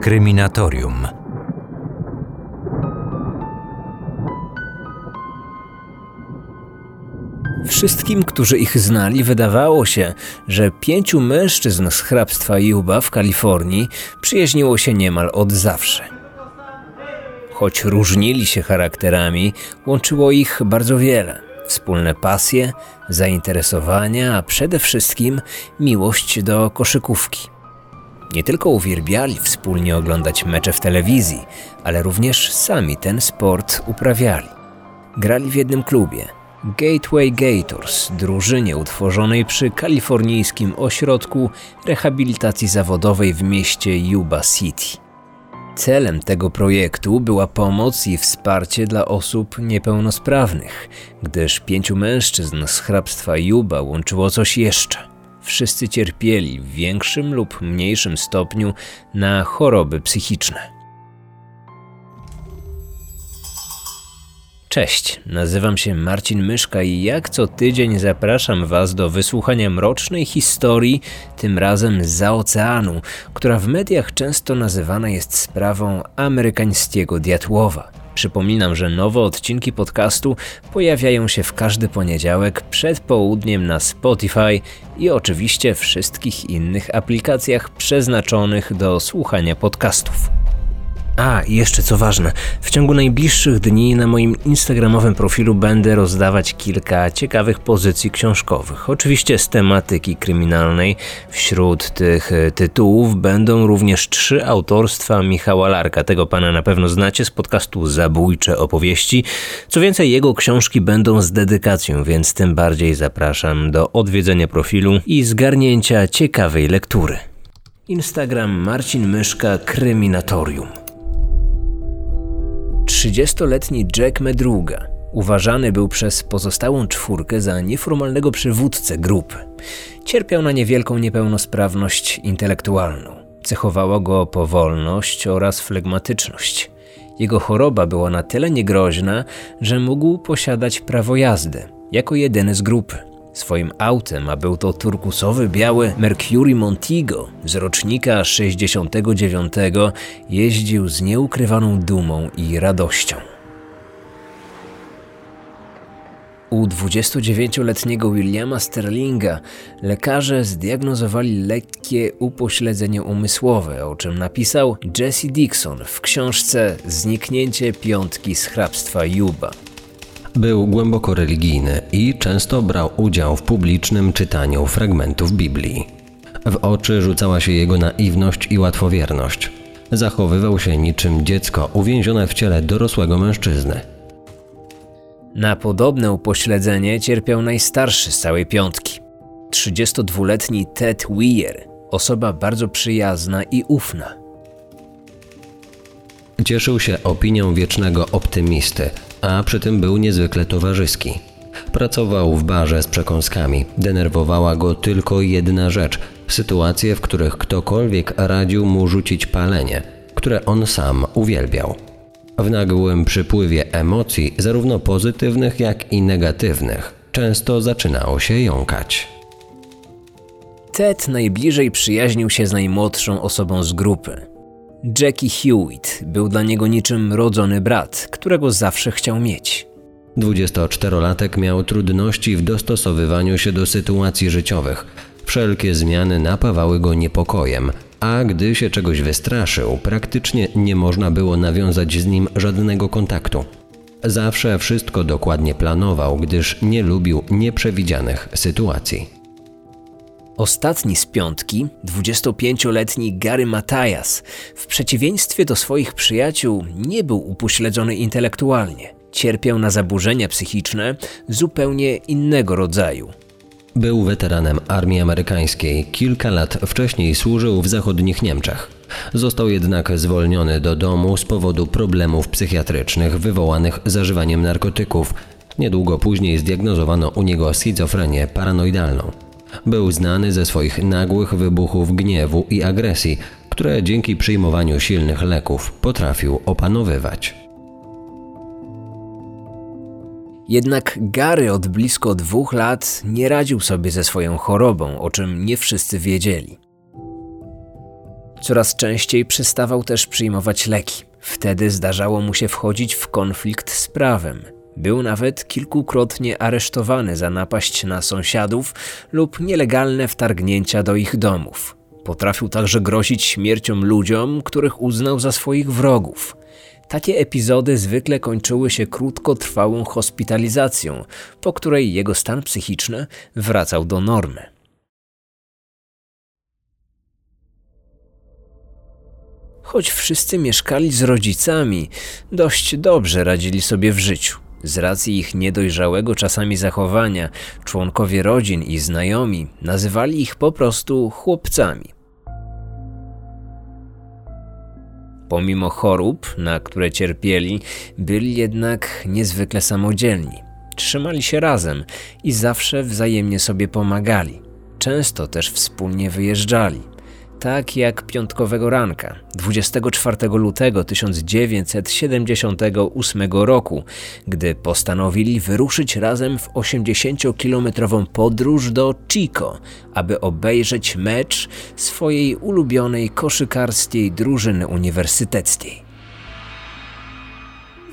Kryminatorium. Wszystkim, którzy ich znali, wydawało się, że pięciu mężczyzn z hrabstwa Juba w Kalifornii przyjaźniło się niemal od zawsze. Choć różnili się charakterami, łączyło ich bardzo wiele. Wspólne pasje, zainteresowania, a przede wszystkim miłość do koszykówki. Nie tylko uwielbiali wspólnie oglądać mecze w telewizji, ale również sami ten sport uprawiali. Grali w jednym klubie Gateway Gators, drużynie utworzonej przy kalifornijskim ośrodku rehabilitacji zawodowej w mieście Yuba City. Celem tego projektu była pomoc i wsparcie dla osób niepełnosprawnych, gdyż pięciu mężczyzn z hrabstwa Yuba łączyło coś jeszcze. Wszyscy cierpieli w większym lub mniejszym stopniu na choroby psychiczne. Cześć, nazywam się Marcin Myszka i jak co tydzień zapraszam Was do wysłuchania mrocznej historii, tym razem za oceanu, która w mediach często nazywana jest sprawą amerykańskiego diatłowa. Przypominam, że nowe odcinki podcastu pojawiają się w każdy poniedziałek przed południem na Spotify i oczywiście wszystkich innych aplikacjach przeznaczonych do słuchania podcastów. A, i jeszcze co ważne, w ciągu najbliższych dni na moim instagramowym profilu będę rozdawać kilka ciekawych pozycji książkowych. Oczywiście z tematyki kryminalnej. Wśród tych e, tytułów będą również trzy autorstwa Michała Larka. Tego pana na pewno znacie z podcastu Zabójcze opowieści. Co więcej, jego książki będą z dedykacją, więc tym bardziej zapraszam do odwiedzenia profilu i zgarnięcia ciekawej lektury. Instagram Marcin Myszka Kryminatorium. 30-letni Jack Medruga uważany był przez pozostałą czwórkę za nieformalnego przywódcę grupy. Cierpiał na niewielką niepełnosprawność intelektualną. Cechowała go powolność oraz flegmatyczność. Jego choroba była na tyle niegroźna, że mógł posiadać prawo jazdy jako jedyny z grupy. Swoim autem, a był to turkusowy biały Mercury Montego z rocznika 69, jeździł z nieukrywaną dumą i radością. U 29-letniego Williama Sterlinga lekarze zdiagnozowali lekkie upośledzenie umysłowe, o czym napisał Jesse Dixon w książce Zniknięcie piątki z hrabstwa Juba. Był głęboko religijny i często brał udział w publicznym czytaniu fragmentów Biblii. W oczy rzucała się jego naiwność i łatwowierność. Zachowywał się niczym dziecko uwięzione w ciele dorosłego mężczyzny. Na podobne upośledzenie cierpiał najstarszy z całej piątki. 32-letni Ted Weir, osoba bardzo przyjazna i ufna. Cieszył się opinią wiecznego optymisty, a przy tym był niezwykle towarzyski. Pracował w barze z przekąskami. Denerwowała go tylko jedna rzecz sytuacje, w których ktokolwiek radził mu rzucić palenie, które on sam uwielbiał. W nagłym przypływie emocji, zarówno pozytywnych, jak i negatywnych, często zaczynało się jąkać. Ted najbliżej przyjaźnił się z najmłodszą osobą z grupy. Jackie Hewitt był dla niego niczym rodzony brat, którego zawsze chciał mieć. 24-latek miał trudności w dostosowywaniu się do sytuacji życiowych. Wszelkie zmiany napawały go niepokojem, a gdy się czegoś wystraszył, praktycznie nie można było nawiązać z nim żadnego kontaktu. Zawsze wszystko dokładnie planował, gdyż nie lubił nieprzewidzianych sytuacji. Ostatni z piątki, 25-letni Gary Matajas, w przeciwieństwie do swoich przyjaciół, nie był upośledzony intelektualnie. Cierpiał na zaburzenia psychiczne zupełnie innego rodzaju. Był weteranem armii amerykańskiej. Kilka lat wcześniej służył w zachodnich Niemczech. Został jednak zwolniony do domu z powodu problemów psychiatrycznych wywołanych zażywaniem narkotyków. Niedługo później zdiagnozowano u niego schizofrenię paranoidalną. Był znany ze swoich nagłych wybuchów gniewu i agresji, które dzięki przyjmowaniu silnych leków potrafił opanowywać. Jednak Gary od blisko dwóch lat nie radził sobie ze swoją chorobą, o czym nie wszyscy wiedzieli. Coraz częściej przestawał też przyjmować leki. Wtedy zdarzało mu się wchodzić w konflikt z prawem. Był nawet kilkukrotnie aresztowany za napaść na sąsiadów lub nielegalne wtargnięcia do ich domów. Potrafił także grozić śmiercią ludziom, których uznał za swoich wrogów. Takie epizody zwykle kończyły się krótkotrwałą hospitalizacją, po której jego stan psychiczny wracał do normy. Choć wszyscy mieszkali z rodzicami, dość dobrze radzili sobie w życiu. Z racji ich niedojrzałego czasami zachowania, członkowie rodzin i znajomi nazywali ich po prostu chłopcami. Pomimo chorób, na które cierpieli, byli jednak niezwykle samodzielni. Trzymali się razem i zawsze wzajemnie sobie pomagali. Często też wspólnie wyjeżdżali tak jak piątkowego ranka 24 lutego 1978 roku, gdy postanowili wyruszyć razem w 80-kilometrową podróż do Chico, aby obejrzeć mecz swojej ulubionej koszykarskiej drużyny uniwersyteckiej.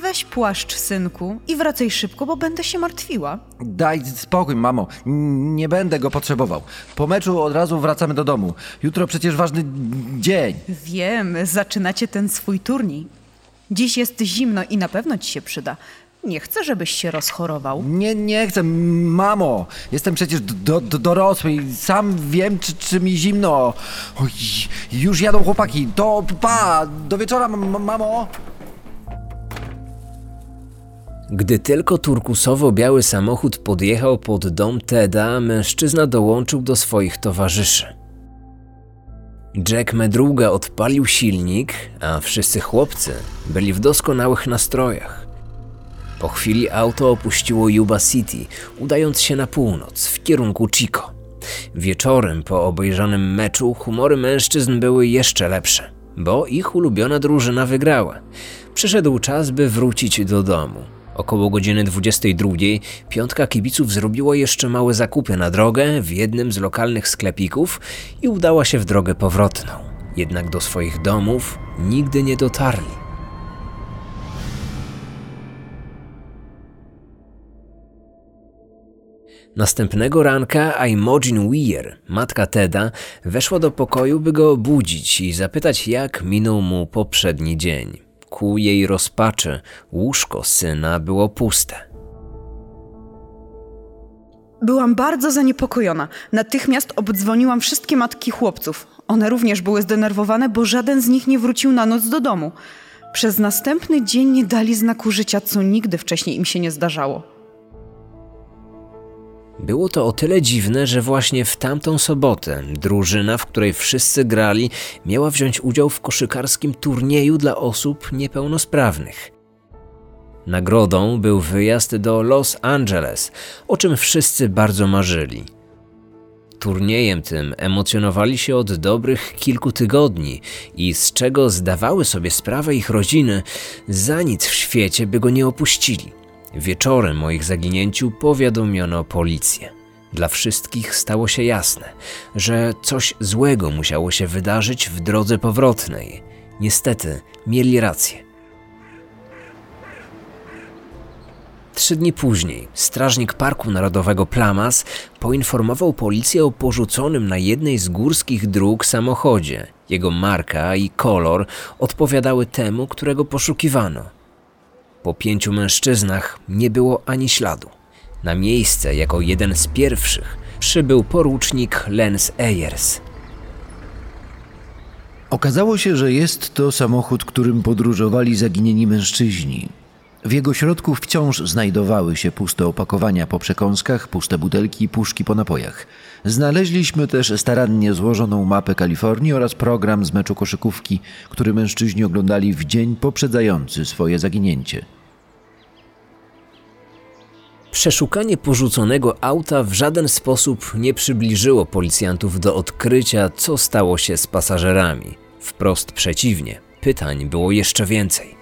Weź płaszcz, synku, i wracaj szybko, bo będę się martwiła. Daj spokój, mamo. Nie będę go potrzebował. Po meczu od razu wracamy do domu. Jutro przecież ważny dzień. Wiem, zaczynacie ten swój turniej. Dziś jest zimno i na pewno ci się przyda. Nie chcę, żebyś się rozchorował. Nie, nie chcę, mamo. Jestem przecież do, do, dorosły i sam wiem, czy, czy mi zimno. Oj, już jadą chłopaki. To pa, do wieczora, mamo. Gdy tylko turkusowo-biały samochód podjechał pod dom Teda, mężczyzna dołączył do swoich towarzyszy. Jack Medruga odpalił silnik, a wszyscy chłopcy byli w doskonałych nastrojach. Po chwili auto opuściło Yuba City, udając się na północ, w kierunku Chico. Wieczorem po obejrzanym meczu humory mężczyzn były jeszcze lepsze, bo ich ulubiona drużyna wygrała. Przyszedł czas, by wrócić do domu. Około godziny 22 piątka kibiców zrobiła jeszcze małe zakupy na drogę w jednym z lokalnych sklepików i udała się w drogę powrotną. Jednak do swoich domów nigdy nie dotarli. Następnego ranka Imogen Weir, matka Teda, weszła do pokoju, by go obudzić i zapytać, jak minął mu poprzedni dzień. Ku jej rozpaczy łóżko syna było puste. Byłam bardzo zaniepokojona. Natychmiast obdzwoniłam wszystkie matki chłopców. One również były zdenerwowane, bo żaden z nich nie wrócił na noc do domu. Przez następny dzień nie dali znaku życia, co nigdy wcześniej im się nie zdarzało. Było to o tyle dziwne, że właśnie w tamtą sobotę drużyna, w której wszyscy grali, miała wziąć udział w koszykarskim turnieju dla osób niepełnosprawnych. Nagrodą był wyjazd do Los Angeles, o czym wszyscy bardzo marzyli. Turniejem tym emocjonowali się od dobrych kilku tygodni i z czego zdawały sobie sprawę ich rodziny, za nic w świecie by go nie opuścili. Wieczorem o ich zaginięciu powiadomiono policję. Dla wszystkich stało się jasne, że coś złego musiało się wydarzyć w drodze powrotnej. Niestety, mieli rację. Trzy dni później strażnik Parku Narodowego Plamas poinformował policję o porzuconym na jednej z górskich dróg samochodzie. Jego marka i kolor odpowiadały temu, którego poszukiwano. Po pięciu mężczyznach nie było ani śladu. Na miejsce, jako jeden z pierwszych, przybył porucznik Lens Eyers. Okazało się, że jest to samochód, którym podróżowali zaginieni mężczyźni. W jego środku wciąż znajdowały się puste opakowania po przekąskach, puste butelki i puszki po napojach. Znaleźliśmy też starannie złożoną mapę Kalifornii oraz program z meczu koszykówki, który mężczyźni oglądali w dzień poprzedzający swoje zaginięcie. Przeszukanie porzuconego auta w żaden sposób nie przybliżyło policjantów do odkrycia, co stało się z pasażerami. Wprost przeciwnie, pytań było jeszcze więcej.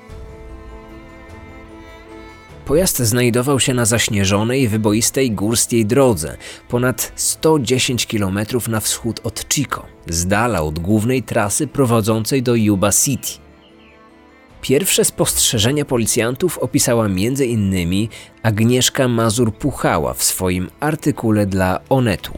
Pojazd znajdował się na zaśnieżonej, wyboistej górskiej drodze, ponad 110 km na wschód od Chico, z dala od głównej trasy prowadzącej do Yuba City. Pierwsze spostrzeżenia policjantów opisała m.in. Agnieszka Mazur-Puchała w swoim artykule dla Onetu.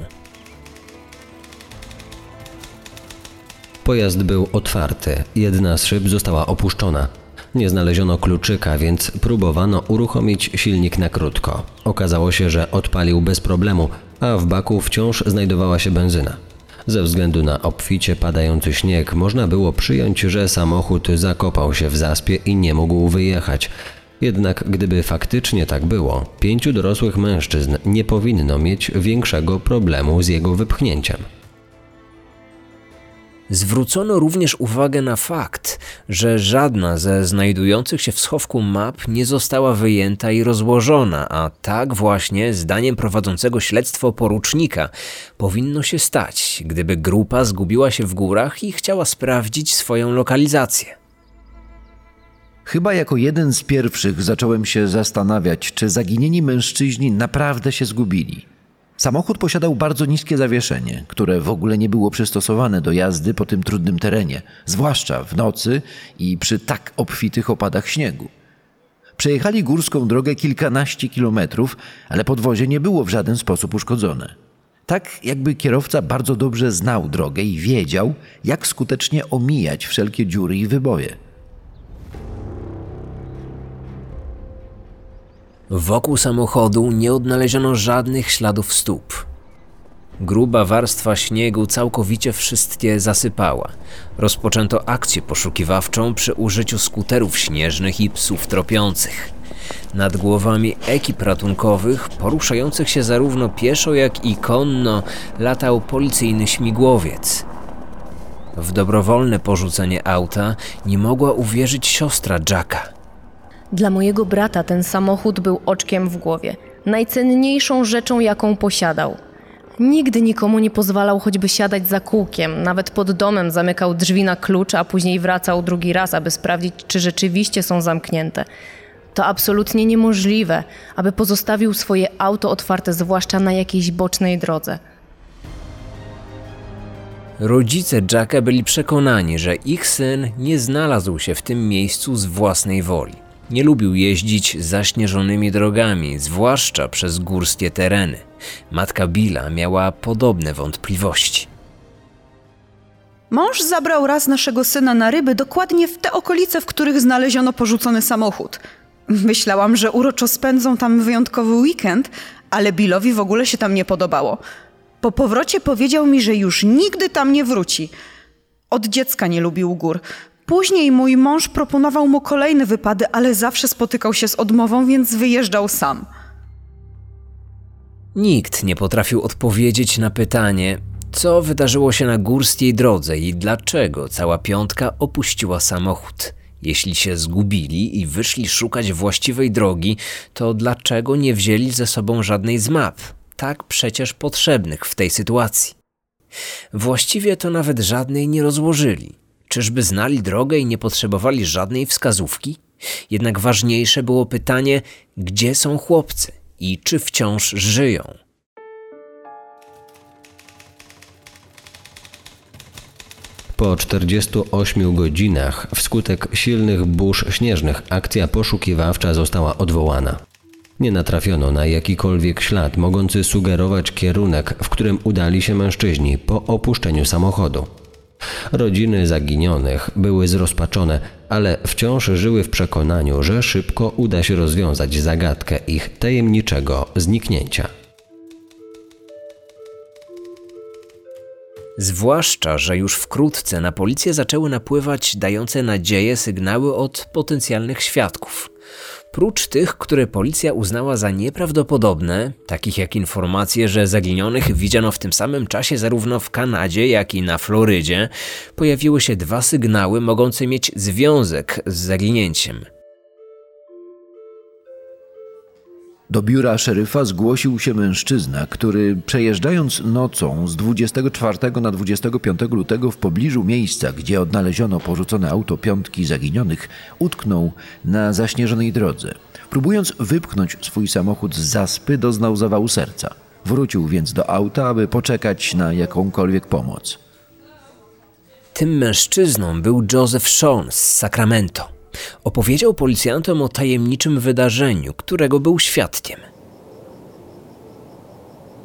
Pojazd był otwarty, jedna z szyb została opuszczona. Nie znaleziono kluczyka, więc próbowano uruchomić silnik na krótko. Okazało się, że odpalił bez problemu, a w baku wciąż znajdowała się benzyna. Ze względu na obficie padający śnieg można było przyjąć, że samochód zakopał się w zaspie i nie mógł wyjechać. Jednak gdyby faktycznie tak było, pięciu dorosłych mężczyzn nie powinno mieć większego problemu z jego wypchnięciem. Zwrócono również uwagę na fakt, że żadna ze znajdujących się w schowku map nie została wyjęta i rozłożona, a tak właśnie, zdaniem prowadzącego śledztwo porucznika, powinno się stać, gdyby grupa zgubiła się w górach i chciała sprawdzić swoją lokalizację. Chyba jako jeden z pierwszych zacząłem się zastanawiać, czy zaginieni mężczyźni naprawdę się zgubili. Samochód posiadał bardzo niskie zawieszenie, które w ogóle nie było przystosowane do jazdy po tym trudnym terenie, zwłaszcza w nocy i przy tak obfitych opadach śniegu. Przejechali górską drogę kilkanaście kilometrów, ale podwozie nie było w żaden sposób uszkodzone. Tak jakby kierowca bardzo dobrze znał drogę i wiedział, jak skutecznie omijać wszelkie dziury i wyboje. Wokół samochodu nie odnaleziono żadnych śladów stóp. Gruba warstwa śniegu całkowicie wszystkie zasypała. Rozpoczęto akcję poszukiwawczą przy użyciu skuterów śnieżnych i psów tropiących. Nad głowami ekip ratunkowych, poruszających się zarówno pieszo, jak i konno, latał policyjny śmigłowiec. W dobrowolne porzucenie auta nie mogła uwierzyć siostra Jacka. Dla mojego brata ten samochód był oczkiem w głowie, najcenniejszą rzeczą, jaką posiadał. Nigdy nikomu nie pozwalał choćby siadać za kółkiem, nawet pod domem zamykał drzwi na klucz, a później wracał drugi raz, aby sprawdzić, czy rzeczywiście są zamknięte. To absolutnie niemożliwe, aby pozostawił swoje auto otwarte, zwłaszcza na jakiejś bocznej drodze. Rodzice Jacka byli przekonani, że ich syn nie znalazł się w tym miejscu z własnej woli. Nie lubił jeździć zaśnieżonymi drogami, zwłaszcza przez górskie tereny. Matka Billa miała podobne wątpliwości. Mąż zabrał raz naszego syna na ryby dokładnie w te okolice, w których znaleziono porzucony samochód. Myślałam, że uroczo spędzą tam wyjątkowy weekend, ale Billowi w ogóle się tam nie podobało. Po powrocie powiedział mi, że już nigdy tam nie wróci. Od dziecka nie lubił gór. Później mój mąż proponował mu kolejne wypady, ale zawsze spotykał się z odmową, więc wyjeżdżał sam. Nikt nie potrafił odpowiedzieć na pytanie, co wydarzyło się na górskiej drodze i dlaczego cała piątka opuściła samochód. Jeśli się zgubili i wyszli szukać właściwej drogi, to dlaczego nie wzięli ze sobą żadnej z map, tak przecież potrzebnych w tej sytuacji? Właściwie to nawet żadnej nie rozłożyli. Czyżby znali drogę i nie potrzebowali żadnej wskazówki? Jednak ważniejsze było pytanie, gdzie są chłopcy i czy wciąż żyją. Po 48 godzinach, wskutek silnych burz śnieżnych, akcja poszukiwawcza została odwołana. Nie natrafiono na jakikolwiek ślad mogący sugerować kierunek, w którym udali się mężczyźni po opuszczeniu samochodu. Rodziny zaginionych były zrozpaczone, ale wciąż żyły w przekonaniu, że szybko uda się rozwiązać zagadkę ich tajemniczego zniknięcia. Zwłaszcza, że już wkrótce na policję zaczęły napływać dające nadzieję sygnały od potencjalnych świadków. Prócz tych, które policja uznała za nieprawdopodobne, takich jak informacje, że zaginionych widziano w tym samym czasie zarówno w Kanadzie, jak i na Florydzie, pojawiły się dwa sygnały mogące mieć związek z zaginięciem. Do biura szeryfa zgłosił się mężczyzna, który przejeżdżając nocą z 24 na 25 lutego w pobliżu miejsca, gdzie odnaleziono porzucone auto piątki zaginionych, utknął na zaśnieżonej drodze. Próbując wypchnąć swój samochód z zaspy, doznał zawału serca. Wrócił więc do auta, aby poczekać na jakąkolwiek pomoc. Tym mężczyzną był Joseph Sean z Sacramento. Opowiedział policjantom o tajemniczym wydarzeniu, którego był świadkiem.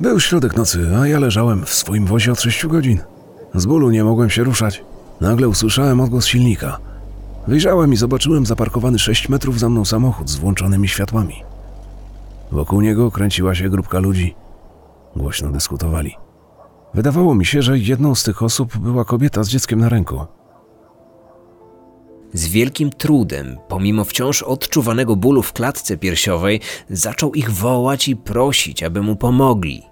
Był środek nocy, a ja leżałem w swoim wozie od 6 godzin. Z bólu nie mogłem się ruszać. Nagle usłyszałem odgłos silnika. Wyjrzałem i zobaczyłem zaparkowany 6 metrów za mną samochód z włączonymi światłami. Wokół niego kręciła się grupka ludzi. Głośno dyskutowali. Wydawało mi się, że jedną z tych osób była kobieta z dzieckiem na ręku. Z wielkim trudem, pomimo wciąż odczuwanego bólu w klatce piersiowej, zaczął ich wołać i prosić, aby mu pomogli.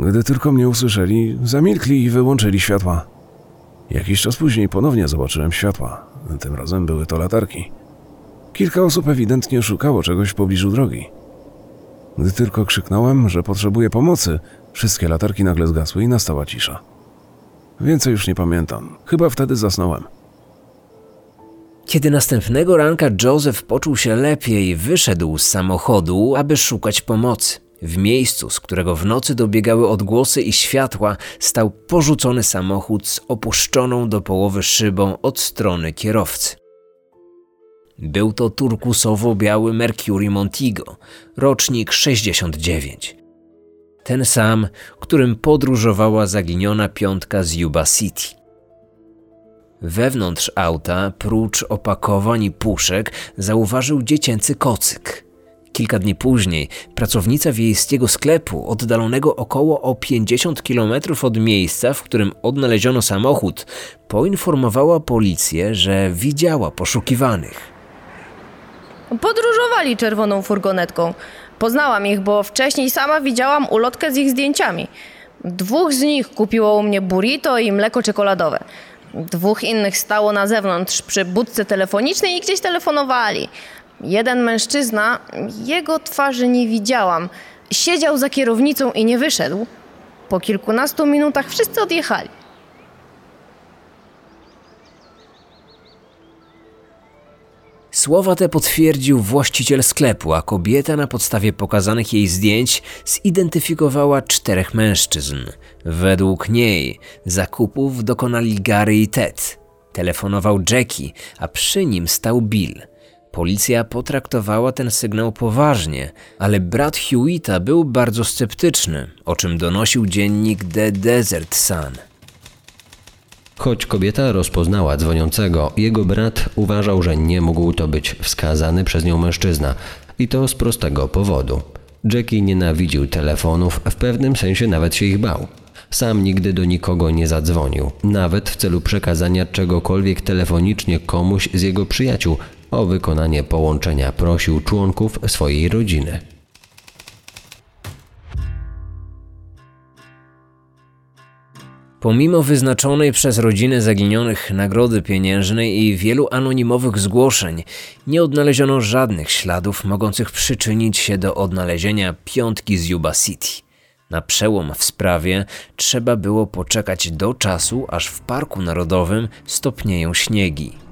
Gdy tylko mnie usłyszeli, zamilkli i wyłączyli światła. Jakiś czas później ponownie zobaczyłem światła. Tym razem były to latarki. Kilka osób ewidentnie szukało czegoś w pobliżu drogi. Gdy tylko krzyknąłem, że potrzebuję pomocy, wszystkie latarki nagle zgasły i nastała cisza. Więcej już nie pamiętam. Chyba wtedy zasnąłem. Kiedy następnego ranka Joseph poczuł się lepiej, wyszedł z samochodu, aby szukać pomocy. W miejscu, z którego w nocy dobiegały odgłosy i światła, stał porzucony samochód z opuszczoną do połowy szybą od strony kierowcy. Był to turkusowo-biały Mercury Montigo, rocznik 69. Ten sam, którym podróżowała zaginiona piątka z Yuba City. Wewnątrz auta, prócz opakowań i puszek, zauważył dziecięcy kocyk. Kilka dni później pracownica wiejskiego sklepu, oddalonego około o 50 km od miejsca, w którym odnaleziono samochód, poinformowała policję, że widziała poszukiwanych. Podróżowali czerwoną furgonetką. Poznałam ich, bo wcześniej sama widziałam ulotkę z ich zdjęciami. Dwóch z nich kupiło u mnie burrito i mleko czekoladowe. Dwóch innych stało na zewnątrz przy budce telefonicznej i gdzieś telefonowali. Jeden mężczyzna, jego twarzy nie widziałam, siedział za kierownicą i nie wyszedł. Po kilkunastu minutach wszyscy odjechali. Słowa te potwierdził właściciel sklepu, a kobieta na podstawie pokazanych jej zdjęć zidentyfikowała czterech mężczyzn. Według niej zakupów dokonali Gary i Ted. Telefonował Jackie, a przy nim stał Bill. Policja potraktowała ten sygnał poważnie, ale brat Hewita był bardzo sceptyczny, o czym donosił dziennik The Desert Sun. Choć kobieta rozpoznała dzwoniącego, jego brat uważał, że nie mógł to być wskazany przez nią mężczyzna. I to z prostego powodu. Jackie nienawidził telefonów, w pewnym sensie nawet się ich bał. Sam nigdy do nikogo nie zadzwonił, nawet w celu przekazania czegokolwiek telefonicznie komuś z jego przyjaciół. O wykonanie połączenia prosił członków swojej rodziny. Pomimo wyznaczonej przez rodziny zaginionych nagrody pieniężnej i wielu anonimowych zgłoszeń, nie odnaleziono żadnych śladów mogących przyczynić się do odnalezienia piątki z Yuba City. Na przełom w sprawie trzeba było poczekać do czasu, aż w Parku Narodowym stopnieją śniegi.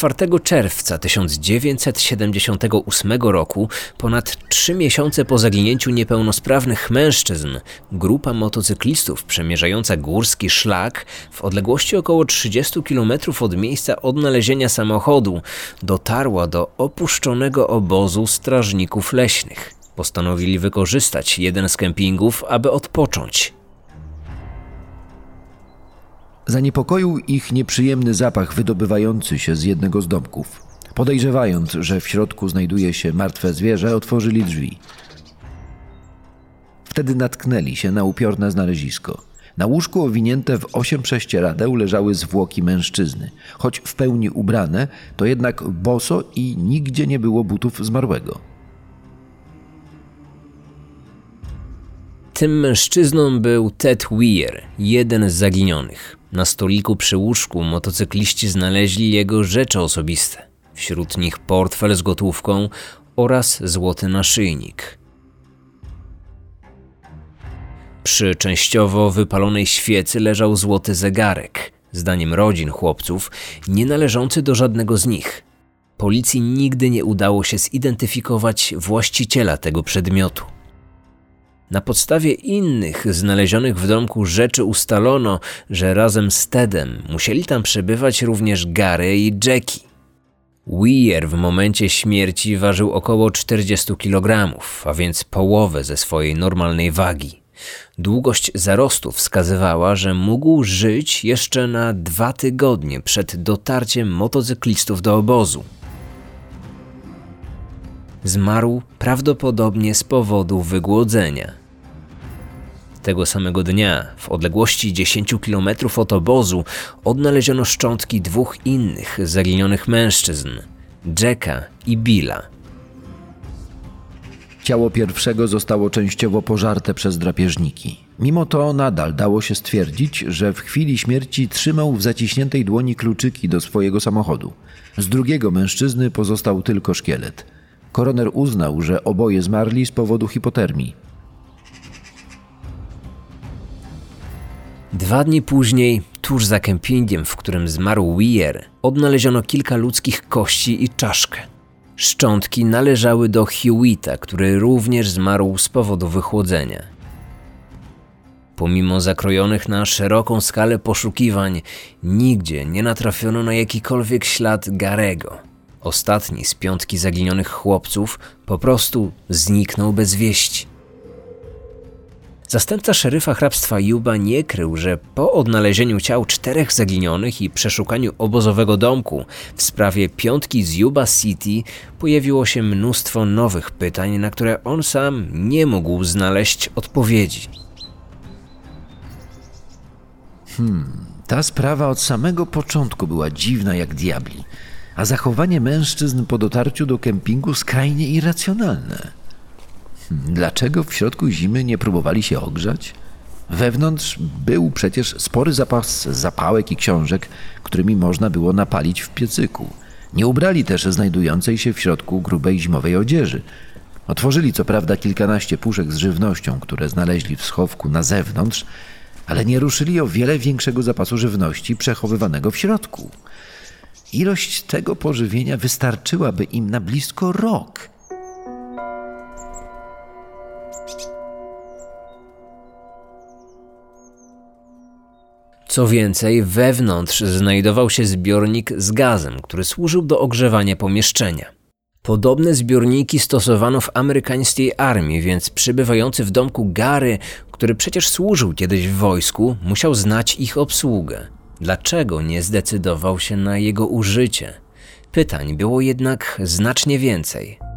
4 czerwca 1978 roku, ponad trzy miesiące po zaginięciu niepełnosprawnych mężczyzn, grupa motocyklistów przemierzająca górski szlak w odległości około 30 km od miejsca odnalezienia samochodu dotarła do opuszczonego obozu strażników leśnych. Postanowili wykorzystać jeden z kempingów, aby odpocząć. Zaniepokoił ich nieprzyjemny zapach wydobywający się z jednego z domków. Podejrzewając, że w środku znajduje się martwe zwierzę, otworzyli drzwi. Wtedy natknęli się na upiorne znalezisko. Na łóżku owinięte w osiem prześcieradeł leżały zwłoki mężczyzny. Choć w pełni ubrane, to jednak boso i nigdzie nie było butów zmarłego. Tym mężczyzną był Ted Weir, jeden z zaginionych. Na stoliku przy łóżku motocykliści znaleźli jego rzeczy osobiste. Wśród nich portfel z gotówką oraz złoty naszyjnik. Przy częściowo wypalonej świecy leżał złoty zegarek, zdaniem rodzin chłopców, nie należący do żadnego z nich. Policji nigdy nie udało się zidentyfikować właściciela tego przedmiotu. Na podstawie innych znalezionych w domku rzeczy ustalono, że razem z Tedem musieli tam przebywać również Gary i Jackie. Weir w momencie śmierci ważył około 40 kg, a więc połowę ze swojej normalnej wagi. Długość zarostu wskazywała, że mógł żyć jeszcze na dwa tygodnie przed dotarciem motocyklistów do obozu. Zmarł prawdopodobnie z powodu wygłodzenia. Tego samego dnia, w odległości 10 km od obozu, odnaleziono szczątki dwóch innych zaginionych mężczyzn Jacka i Billa. Ciało pierwszego zostało częściowo pożarte przez drapieżniki. Mimo to nadal dało się stwierdzić, że w chwili śmierci trzymał w zaciśniętej dłoni kluczyki do swojego samochodu. Z drugiego mężczyzny pozostał tylko szkielet. Koroner uznał, że oboje zmarli z powodu hipotermii. Dwa dni później, tuż za kempingiem, w którym zmarł Weir, odnaleziono kilka ludzkich kości i czaszkę. Szczątki należały do Hewita, który również zmarł z powodu wychłodzenia. Pomimo zakrojonych na szeroką skalę poszukiwań, nigdzie nie natrafiono na jakikolwiek ślad Garego. Ostatni z piątki zaginionych chłopców po prostu zniknął bez wieści. Zastępca szeryfa hrabstwa Juba nie krył, że po odnalezieniu ciał czterech zaginionych i przeszukaniu obozowego domku w sprawie piątki z Yuba City pojawiło się mnóstwo nowych pytań, na które on sam nie mógł znaleźć odpowiedzi. Ta sprawa od samego początku była dziwna jak diabli, a zachowanie mężczyzn po dotarciu do kempingu skrajnie irracjonalne. Dlaczego w środku zimy nie próbowali się ogrzać? Wewnątrz był przecież spory zapas zapałek i książek, którymi można było napalić w piecyku. Nie ubrali też znajdującej się w środku grubej zimowej odzieży. Otworzyli co prawda kilkanaście puszek z żywnością, które znaleźli w schowku na zewnątrz, ale nie ruszyli o wiele większego zapasu żywności przechowywanego w środku. Ilość tego pożywienia wystarczyłaby im na blisko rok. Co więcej, wewnątrz znajdował się zbiornik z gazem, który służył do ogrzewania pomieszczenia. Podobne zbiorniki stosowano w amerykańskiej armii, więc przybywający w domku Gary, który przecież służył kiedyś w wojsku, musiał znać ich obsługę. Dlaczego nie zdecydował się na jego użycie? Pytań było jednak znacznie więcej.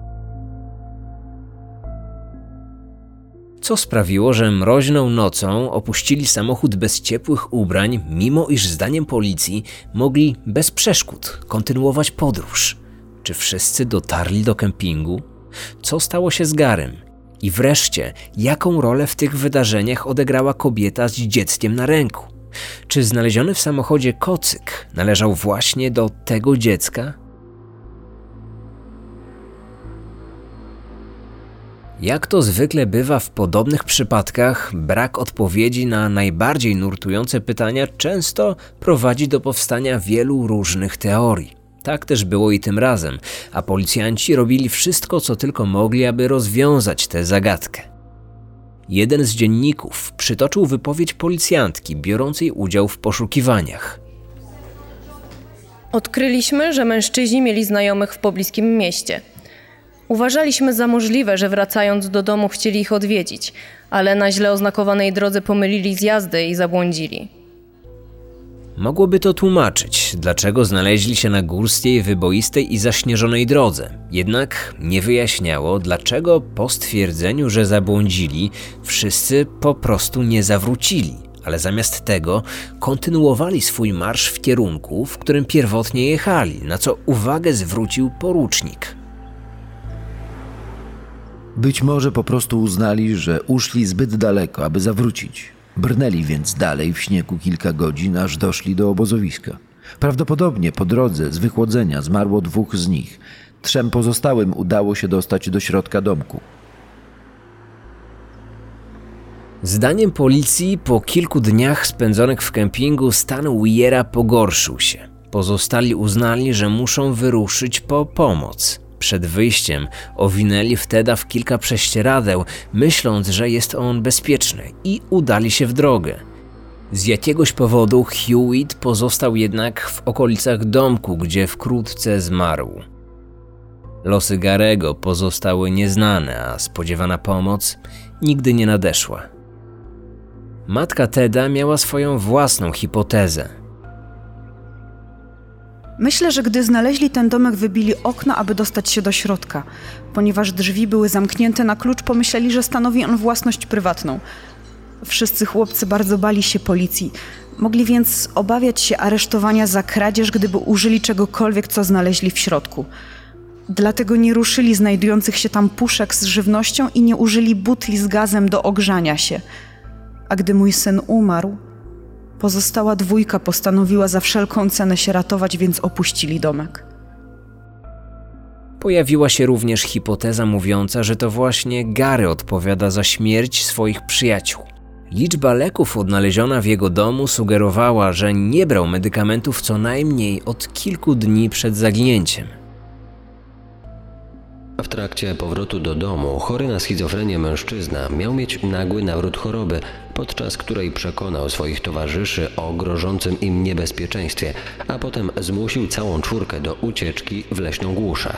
Co sprawiło, że mroźną nocą opuścili samochód bez ciepłych ubrań, mimo iż zdaniem policji mogli bez przeszkód kontynuować podróż. Czy wszyscy dotarli do kempingu? Co stało się z Garym? I wreszcie, jaką rolę w tych wydarzeniach odegrała kobieta z dzieckiem na ręku? Czy znaleziony w samochodzie kocyk należał właśnie do tego dziecka? Jak to zwykle bywa w podobnych przypadkach, brak odpowiedzi na najbardziej nurtujące pytania często prowadzi do powstania wielu różnych teorii. Tak też było i tym razem, a policjanci robili wszystko, co tylko mogli, aby rozwiązać tę zagadkę. Jeden z dzienników przytoczył wypowiedź policjantki biorącej udział w poszukiwaniach. Odkryliśmy, że mężczyźni mieli znajomych w pobliskim mieście. Uważaliśmy za możliwe, że wracając do domu chcieli ich odwiedzić, ale na źle oznakowanej drodze pomylili zjazdy i zabłądzili. Mogłoby to tłumaczyć, dlaczego znaleźli się na górskiej, wyboistej i zaśnieżonej drodze. Jednak nie wyjaśniało, dlaczego po stwierdzeniu, że zabłądzili, wszyscy po prostu nie zawrócili, ale zamiast tego kontynuowali swój marsz w kierunku, w którym pierwotnie jechali, na co uwagę zwrócił porucznik. Być może po prostu uznali, że uszli zbyt daleko, aby zawrócić. Brnęli więc dalej w śniegu kilka godzin, aż doszli do obozowiska. Prawdopodobnie po drodze z wychłodzenia zmarło dwóch z nich. Trzem pozostałym udało się dostać do środka domku. Zdaniem policji, po kilku dniach spędzonych w kempingu, stan Weiera pogorszył się. Pozostali uznali, że muszą wyruszyć po pomoc. Przed wyjściem owinęli Wteda w kilka prześcieradeł, myśląc, że jest on bezpieczny i udali się w drogę. Z jakiegoś powodu Hewitt pozostał jednak w okolicach domku, gdzie wkrótce zmarł. Losy Garego pozostały nieznane, a spodziewana pomoc nigdy nie nadeszła. Matka Teda miała swoją własną hipotezę. Myślę, że gdy znaleźli ten domek, wybili okno, aby dostać się do środka. Ponieważ drzwi były zamknięte na klucz, pomyśleli, że stanowi on własność prywatną. Wszyscy chłopcy bardzo bali się policji. Mogli więc obawiać się aresztowania za kradzież, gdyby użyli czegokolwiek, co znaleźli w środku. Dlatego nie ruszyli znajdujących się tam puszek z żywnością i nie użyli butli z gazem do ogrzania się. A gdy mój syn umarł, pozostała dwójka postanowiła za wszelką cenę się ratować, więc opuścili domek. Pojawiła się również hipoteza mówiąca, że to właśnie Gary odpowiada za śmierć swoich przyjaciół. Liczba leków odnaleziona w jego domu sugerowała, że nie brał medykamentów co najmniej od kilku dni przed zaginięciem. W trakcie powrotu do domu chory na schizofrenię mężczyzna miał mieć nagły nawrót choroby, podczas której przekonał swoich towarzyszy o grożącym im niebezpieczeństwie, a potem zmusił całą czwórkę do ucieczki w leśną głuszę.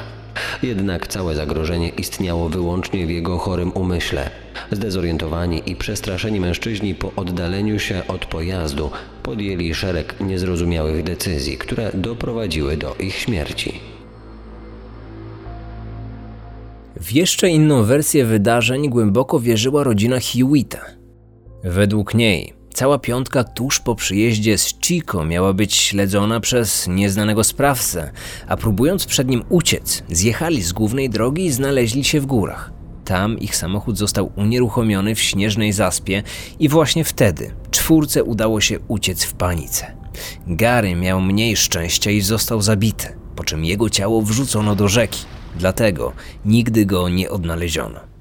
Jednak całe zagrożenie istniało wyłącznie w jego chorym umyśle. Zdezorientowani i przestraszeni mężczyźni po oddaleniu się od pojazdu podjęli szereg niezrozumiałych decyzji, które doprowadziły do ich śmierci. W jeszcze inną wersję wydarzeń głęboko wierzyła rodzina Hewitta. Według niej cała piątka tuż po przyjeździe z Chico miała być śledzona przez nieznanego sprawcę, a próbując przed nim uciec, zjechali z głównej drogi i znaleźli się w górach. Tam ich samochód został unieruchomiony w śnieżnej zaspie i właśnie wtedy czwórce udało się uciec w panice. Gary miał mniej szczęścia i został zabity, po czym jego ciało wrzucono do rzeki. Dlatego nigdy go nie odnaleziono.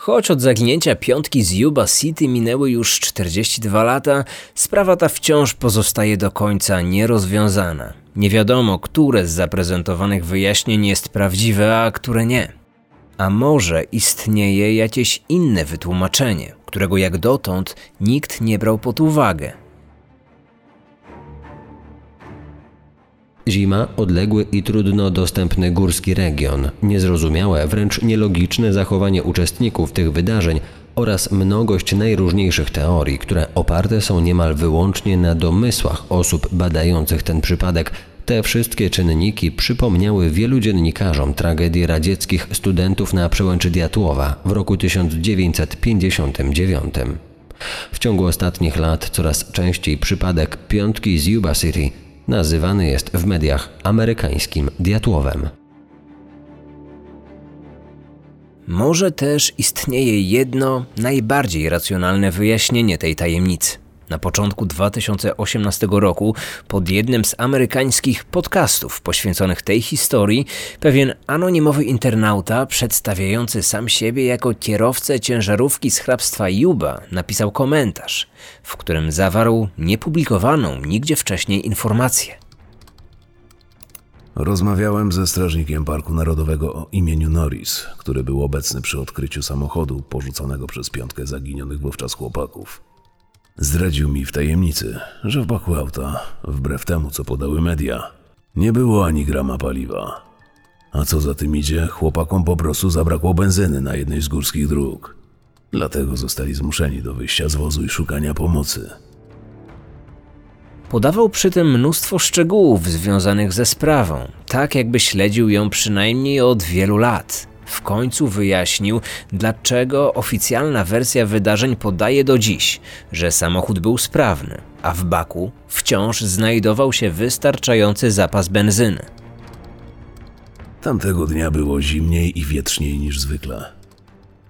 Choć od zaginięcia piątki z Yuba City minęły już 42 lata, sprawa ta wciąż pozostaje do końca nierozwiązana. Nie wiadomo, które z zaprezentowanych wyjaśnień jest prawdziwe, a które nie. A może istnieje jakieś inne wytłumaczenie, którego jak dotąd nikt nie brał pod uwagę. Zima, odległy i trudno dostępny górski region, niezrozumiałe, wręcz nielogiczne zachowanie uczestników tych wydarzeń oraz mnogość najróżniejszych teorii, które oparte są niemal wyłącznie na domysłach osób badających ten przypadek, te wszystkie czynniki przypomniały wielu dziennikarzom tragedię radzieckich studentów na przełęczy Diatłowa w roku 1959. W ciągu ostatnich lat coraz częściej przypadek piątki z Yuba City nazywany jest w mediach amerykańskim diatłowem. Może też istnieje jedno najbardziej racjonalne wyjaśnienie tej tajemnicy. Na początku 2018 roku, pod jednym z amerykańskich podcastów poświęconych tej historii, pewien anonimowy internauta przedstawiający sam siebie jako kierowcę ciężarówki z hrabstwa Juba napisał komentarz, w którym zawarł niepublikowaną nigdzie wcześniej informację. Rozmawiałem ze strażnikiem Parku Narodowego o imieniu Norris, który był obecny przy odkryciu samochodu porzuconego przez piątkę zaginionych wówczas chłopaków. Zdradził mi w tajemnicy, że w baku auta, wbrew temu co podały media, nie było ani grama paliwa. A co za tym idzie, chłopakom po prostu zabrakło benzyny na jednej z górskich dróg. Dlatego zostali zmuszeni do wyjścia z wozu i szukania pomocy. Podawał przy tym mnóstwo szczegółów związanych ze sprawą, tak jakby śledził ją przynajmniej od wielu lat. W końcu wyjaśnił, dlaczego oficjalna wersja wydarzeń podaje do dziś, że samochód był sprawny, a w baku wciąż znajdował się wystarczający zapas benzyny. Tamtego dnia było zimniej i wietrzniej niż zwykle.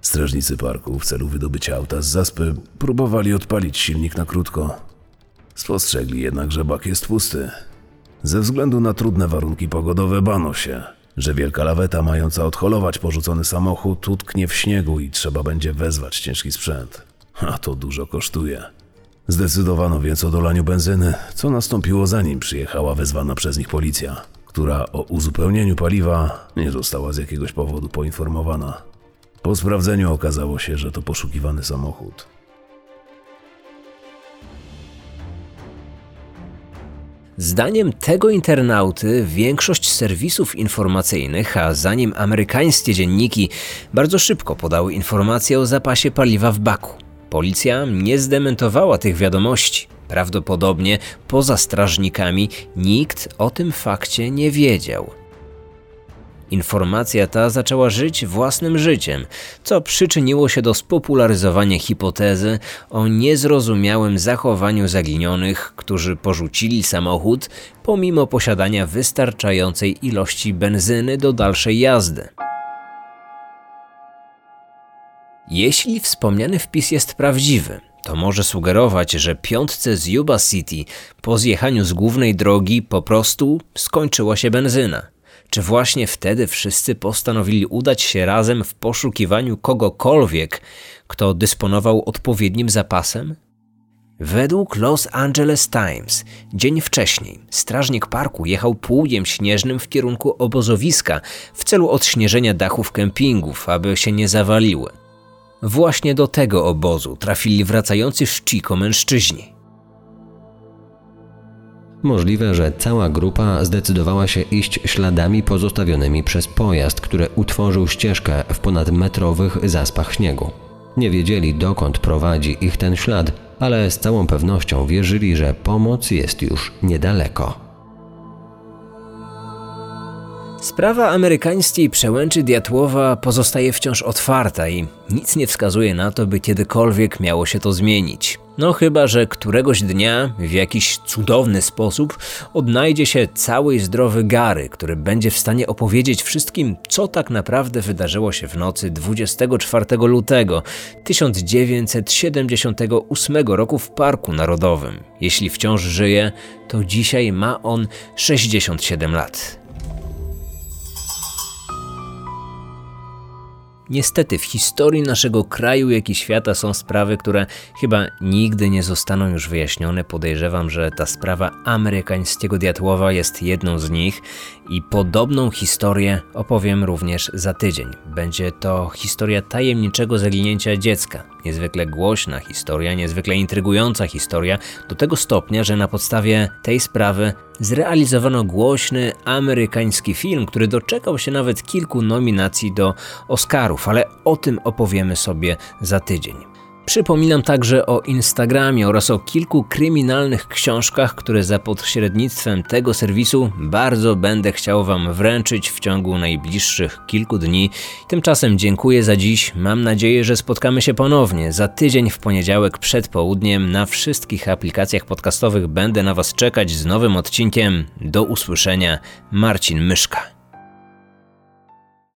Strażnicy parku w celu wydobycia auta z zaspy próbowali odpalić silnik na krótko. Spostrzegli jednak, że bak jest pusty. Ze względu na trudne warunki pogodowe bano się, że wielka laweta mająca odholować porzucony samochód utknie w śniegu i trzeba będzie wezwać ciężki sprzęt. A to dużo kosztuje. Zdecydowano więc o dolaniu benzyny, co nastąpiło zanim przyjechała wezwana przez nich policja, która o uzupełnieniu paliwa nie została z jakiegoś powodu poinformowana. Po sprawdzeniu okazało się, że to poszukiwany samochód. Zdaniem tego internauty większość serwisów informacyjnych, a zanim amerykańskie dzienniki bardzo szybko podały informacje o zapasie paliwa w baku. Policja nie zdementowała tych wiadomości. Prawdopodobnie poza strażnikami nikt o tym fakcie nie wiedział. Informacja ta zaczęła żyć własnym życiem, co przyczyniło się do spopularyzowania hipotezy o niezrozumiałym zachowaniu zaginionych, którzy porzucili samochód pomimo posiadania wystarczającej ilości benzyny do dalszej jazdy. Jeśli wspomniany wpis jest prawdziwy, to może sugerować, że piątce z Yuba City po zjechaniu z głównej drogi po prostu skończyła się benzyna. Czy właśnie wtedy wszyscy postanowili udać się razem w poszukiwaniu kogokolwiek, kto dysponował odpowiednim zapasem? Według Los Angeles Times, dzień wcześniej, strażnik parku jechał pługiem śnieżnym w kierunku obozowiska w celu odśnieżenia dachów kempingów, aby się nie zawaliły. Właśnie do tego obozu trafili wracający z Chico mężczyźni. Możliwe, że cała grupa zdecydowała się iść śladami pozostawionymi przez pojazd, który utworzył ścieżkę w ponadmetrowych zaspach śniegu. Nie wiedzieli, dokąd prowadzi ich ten ślad, ale z całą pewnością wierzyli, że pomoc jest już niedaleko. Sprawa amerykańskiej przełęczy Diatłowa pozostaje wciąż otwarta i nic nie wskazuje na to, by kiedykolwiek miało się to zmienić. No chyba, że któregoś dnia w jakiś cudowny sposób odnajdzie się cały zdrowy Gary, który będzie w stanie opowiedzieć wszystkim, co tak naprawdę wydarzyło się w nocy 24 lutego 1978 roku w Parku Narodowym. Jeśli wciąż żyje, to dzisiaj ma on 67 lat. Niestety w historii naszego kraju, jak i świata są sprawy, które chyba nigdy nie zostaną już wyjaśnione. Podejrzewam, że ta sprawa amerykańskiego diatłowa jest jedną z nich i podobną historię opowiem również za tydzień. Będzie to historia tajemniczego zaginięcia dziecka. Niezwykle głośna historia, niezwykle intrygująca historia, do tego stopnia, że na podstawie tej sprawy zrealizowano głośny amerykański film, który doczekał się nawet kilku nominacji do Oscarów, ale o tym opowiemy sobie za tydzień. Przypominam także o Instagramie oraz o kilku kryminalnych książkach, które za pośrednictwem tego serwisu bardzo będę chciał Wam wręczyć w ciągu najbliższych kilku dni. Tymczasem dziękuję za dziś. Mam nadzieję, że spotkamy się ponownie za tydzień w poniedziałek przed południem. Na wszystkich aplikacjach podcastowych będę na Was czekać z nowym odcinkiem. Do usłyszenia. Marcin Myszka.